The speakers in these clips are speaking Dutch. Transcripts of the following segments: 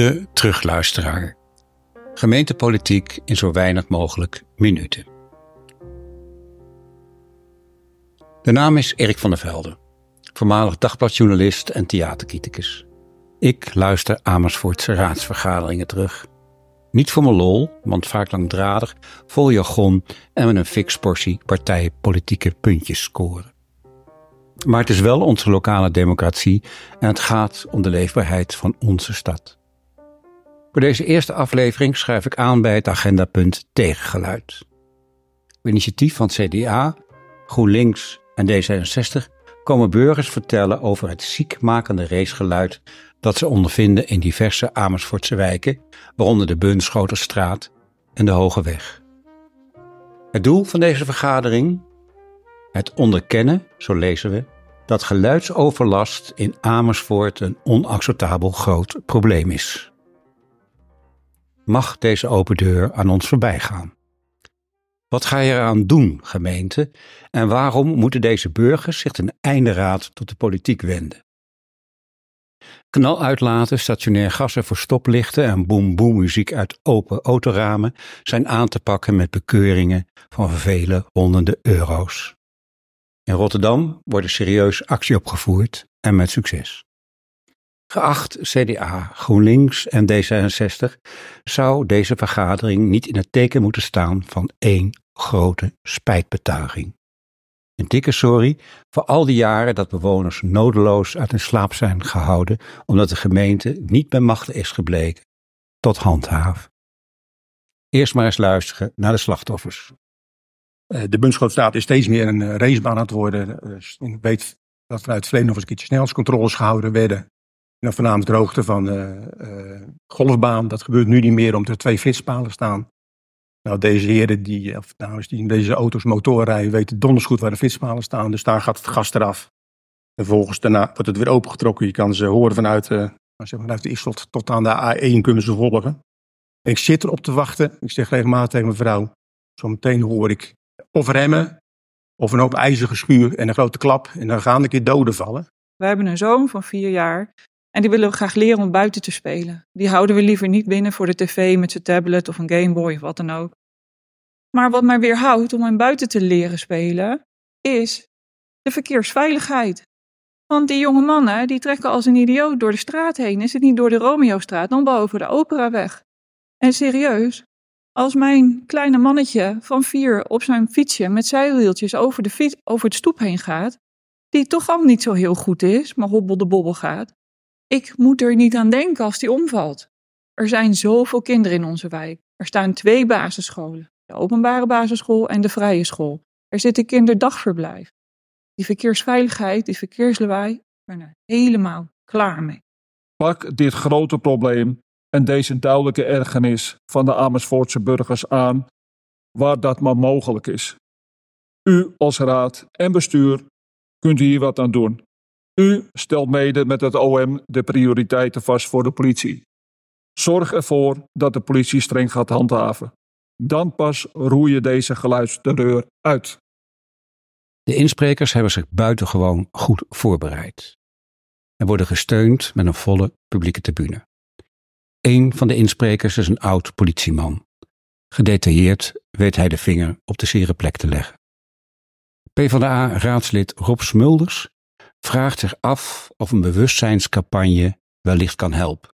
De terugluisteraar. Gemeentepolitiek in zo weinig mogelijk minuten. De naam is Erik van der Velde, voormalig dagbladjournalist en theaterkriticus. Ik luister Amersfoortse raadsvergaderingen terug. Niet voor mijn lol, want vaak langdradig, vol jargon en met een fix portie partijpolitieke puntjes scoren. Maar het is wel onze lokale democratie en het gaat om de leefbaarheid van onze stad. Voor deze eerste aflevering schrijf ik aan bij het agendapunt Tegengeluid. Op initiatief van CDA, GroenLinks en D66 komen burgers vertellen over het ziekmakende racegeluid dat ze ondervinden in diverse Amersfoortse wijken, waaronder de Bunschoterstraat en de Hoge Weg. Het doel van deze vergadering? Het onderkennen, zo lezen we, dat geluidsoverlast in Amersfoort een onacceptabel groot probleem is mag deze open deur aan ons voorbij gaan. Wat ga je eraan doen, gemeente, en waarom moeten deze burgers zich ten einde raad tot de politiek wenden? Knal uitlaten, stationair gassen voor stoplichten en boom-boom muziek uit open autoramen zijn aan te pakken met bekeuringen van vele honderden euro's. In Rotterdam wordt er serieus actie opgevoerd en met succes. Geacht CDA, GroenLinks en D66 zou deze vergadering niet in het teken moeten staan van één grote spijtbetuiging. Een dikke sorry voor al die jaren dat bewoners nodeloos uit hun slaap zijn gehouden omdat de gemeente niet bij machten is gebleken tot handhaaf. Eerst maar eens luisteren naar de slachtoffers. Eh, de Bunschootstraat is steeds meer een eh, racebaan aan het worden. Ik weet dat vanuit het verleden nog eens een keertje snelheidscontroles gehouden werden. En voornamelijk de hoogte van de uh, golfbaan. Dat gebeurt nu niet meer omdat er twee flitspalen staan. Nou, deze heren die, of nou, die in deze auto's motor rijden, weten donders goed waar de flitspalen staan. Dus daar gaat het gas eraf. En vervolgens daarna wordt het weer opengetrokken. Je kan ze horen vanuit, uh, zeg maar, vanuit de Islot tot aan de A1 kunnen ze volgen. En ik zit erop te wachten. Ik zeg regelmatig tegen mijn vrouw. Zometeen hoor ik of remmen, of een hoop ijzige schuur en een grote klap. En dan gaan een keer doden vallen. We hebben een zoon van vier jaar en die willen we graag leren om buiten te spelen. Die houden we liever niet binnen voor de tv met zijn tablet of een Gameboy of wat dan ook. Maar wat mij weerhoudt om hem buiten te leren spelen, is de verkeersveiligheid. Want die jonge mannen die trekken als een idioot door de straat heen. Is het niet door de Romeostraat, dan boven de Operaweg. En serieus, als mijn kleine mannetje van vier op zijn fietsje met zijwieltjes over de, fiets, over het stoep heen gaat, die toch al niet zo heel goed is, maar hobbel de bobbel gaat, ik moet er niet aan denken als die omvalt. Er zijn zoveel kinderen in onze wijk. Er staan twee basisscholen. De openbare basisschool en de vrije school. Er zit een kinderdagverblijf. Die verkeersveiligheid, die verkeerslawaai, ik ben helemaal klaar mee. Pak dit grote probleem en deze duidelijke ergernis van de Amersfoortse burgers aan, waar dat maar mogelijk is. U als raad en bestuur kunt hier wat aan doen. U stelt mede met het OM de prioriteiten vast voor de politie. Zorg ervoor dat de politie streng gaat handhaven. Dan pas roei je deze geluidsterreur uit. De insprekers hebben zich buitengewoon goed voorbereid en worden gesteund met een volle publieke tribune. Een van de insprekers is een oud politieman. Gedetailleerd weet hij de vinger op de zere plek te leggen. PvdA-raadslid Rob Smulders vraagt zich af of een bewustzijnscampagne wellicht kan helpen.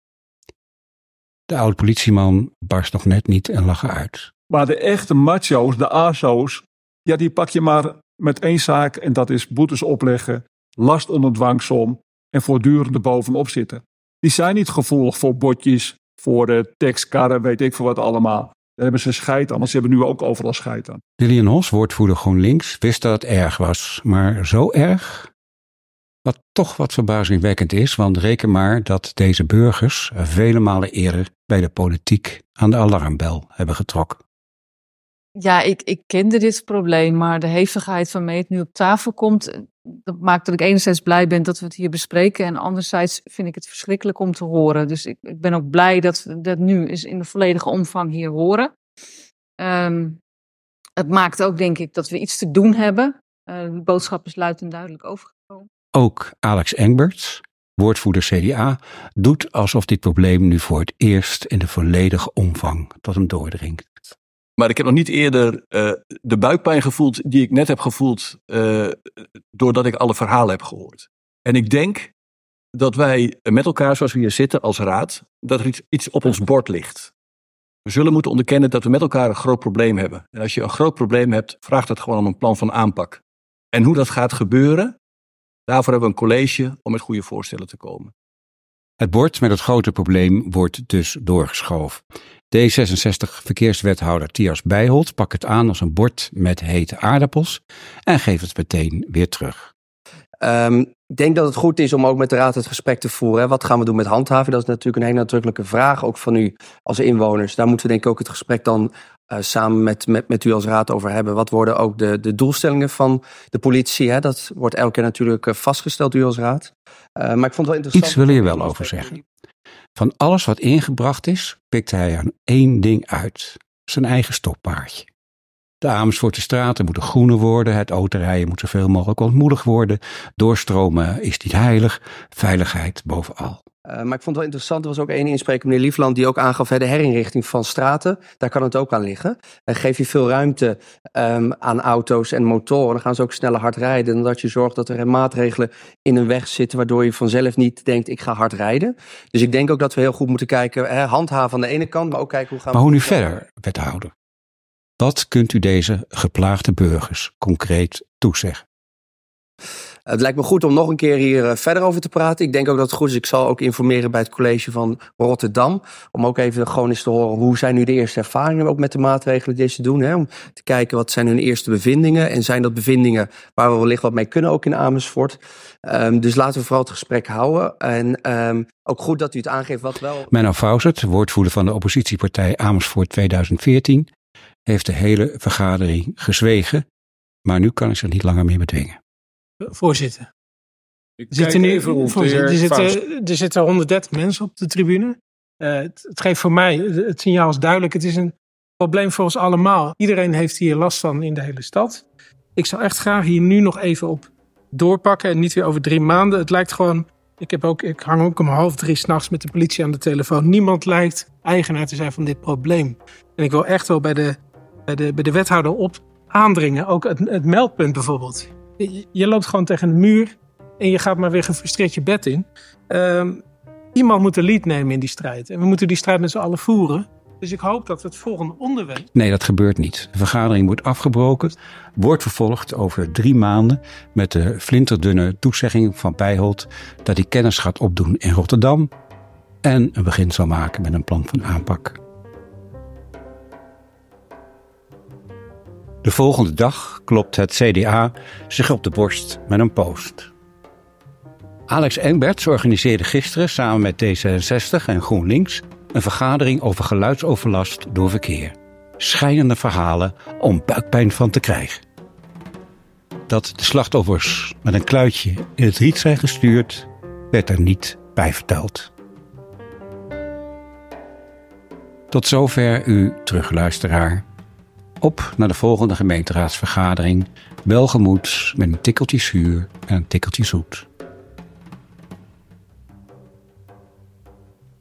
De oude politieman barst nog net niet en lachen uit. Maar de echte macho's, de ASO's, ja, die pak je maar met één zaak en dat is boetes opleggen, last onder dwangsom en voortdurend bovenop zitten. Die zijn niet gevoelig voor botjes, voor de tekstkarren, weet ik voor wat allemaal. Daar hebben ze scheid aan, want ze hebben nu ook overal scheid aan. Lilian Hos, woordvoerder GroenLinks, wist dat het erg was. Maar zo erg? Wat toch wat verbazingwekkend is, want reken maar dat deze burgers vele malen eerder bij de politiek aan de alarmbel hebben getrokken. Ja, ik, ik kende dit probleem, maar de hevigheid waarmee het nu op tafel komt, dat maakt dat ik enerzijds blij ben dat we het hier bespreken en anderzijds vind ik het verschrikkelijk om te horen. Dus ik, ik ben ook blij dat we dat nu eens in de volledige omvang hier horen. Um, het maakt ook, denk ik, dat we iets te doen hebben. Uh, de boodschap is luid en duidelijk overgekomen. Ook Alex Engberts, woordvoerder CDA, doet alsof dit probleem nu voor het eerst in de volledige omvang tot hem doordringt. Maar ik heb nog niet eerder uh, de buikpijn gevoeld die ik net heb gevoeld uh, doordat ik alle verhalen heb gehoord. En ik denk dat wij met elkaar, zoals we hier zitten als raad, dat er iets, iets op ons bord ligt. We zullen moeten onderkennen dat we met elkaar een groot probleem hebben. En als je een groot probleem hebt, vraagt het gewoon om een plan van aanpak. En hoe dat gaat gebeuren, daarvoor hebben we een college om met goede voorstellen te komen. Het bord met het grote probleem wordt dus doorgeschoven. D66 verkeerswethouder Tias Bijholt pakt het aan als een bord met hete aardappels en geeft het meteen weer terug. Um, ik denk dat het goed is om ook met de Raad het gesprek te voeren. Wat gaan we doen met handhaving? Dat is natuurlijk een hele nadrukkelijke vraag, ook van u als inwoners. Daar moeten we denk ik ook het gesprek dan uh, samen met, met, met u als Raad over hebben. Wat worden ook de, de doelstellingen van de politie? Hè? Dat wordt elke keer natuurlijk uh, vastgesteld, u als Raad. Uh, maar ik vond het wel interessant. Iets wil je wel over zeggen. Van alles wat ingebracht is, pikt hij aan één ding uit: zijn eigen stoppaardje. De Amersfoortse straten moeten groener worden, het autorijden moet zoveel mogelijk ontmoedig worden, doorstromen is niet heilig, veiligheid bovenal. Uh, maar ik vond het wel interessant, er was ook één inspreker, meneer Liefland, die ook aangaf hè, de herinrichting van straten. Daar kan het ook aan liggen. En geef je veel ruimte um, aan auto's en motoren, dan gaan ze ook sneller hard rijden. Dan dat je zorgt dat er maatregelen in een weg zitten, waardoor je vanzelf niet denkt, ik ga hard rijden. Dus ik denk ook dat we heel goed moeten kijken, hè, handhaven aan de ene kant, maar ook kijken hoe gaan we... Maar hoe nu verder, wethouder? Wat kunt u deze geplaagde burgers concreet toezeggen? Het lijkt me goed om nog een keer hier eh, verder over te praten. Ik denk ook dat het goed is. Ik zal ook informeren bij het college van Rotterdam. Om ook even gewoon eens te horen hoe zijn nu de eerste ervaringen ook met de maatregelen die ze doen. Hè? Om te kijken wat zijn hun eerste bevindingen. En zijn dat bevindingen waar we wellicht wat mee kunnen ook in Amersfoort. Um, dus laten we vooral het gesprek houden. En um, ook goed dat u het aangeeft wat wel. Menno Fausert, woordvoerder van de oppositiepartij Amersfoort 2014 heeft de hele vergadering gezwegen, maar nu kan ik zich niet langer meer bedwingen. Voorzitter. Er zitten, nu, voorzitter, er, zitten, er zitten 130 mensen op de tribune. Uh, het, het, geeft voor mij, het signaal is duidelijk, het is een probleem voor ons allemaal. Iedereen heeft hier last van in de hele stad. Ik zou echt graag hier nu nog even op doorpakken en niet weer over drie maanden. Het lijkt gewoon, ik, heb ook, ik hang ook om half drie s'nachts met de politie aan de telefoon. Niemand lijkt eigenaar te zijn van dit probleem. En ik wil echt wel bij de bij de, bij de wethouder op aandringen. Ook het, het meldpunt bijvoorbeeld. Je, loopt gewoon tegen een muur en je gaat maar weer gefrustreerd je bed in. Um, iemand moet de lead nemen in die strijd. En we moeten die strijd met z'n allen voeren. Dus ik hoop dat het volgende onderwerp. Nee, dat gebeurt niet. De vergadering wordt afgebroken, wordt vervolgd over drie maanden met de flinterdunne toezegging van Bijholt dat hij kennis gaat opdoen in Rotterdam en een begin zal maken met een plan van aanpak. De volgende dag klopt het CDA zich op de borst met een post. Alex Engberts organiseerde gisteren samen met D66 en GroenLinks een vergadering over geluidsoverlast door verkeer. Schijnende verhalen om buikpijn van te krijgen. Dat de slachtoffers met een kluitje in het riet zijn gestuurd, werd er niet bij verteld. Tot zover uw terugluisteraar op naar de volgende gemeenteraadsvergadering. Welgemoed met een tikkeltje zuur en een tikkeltje zoet.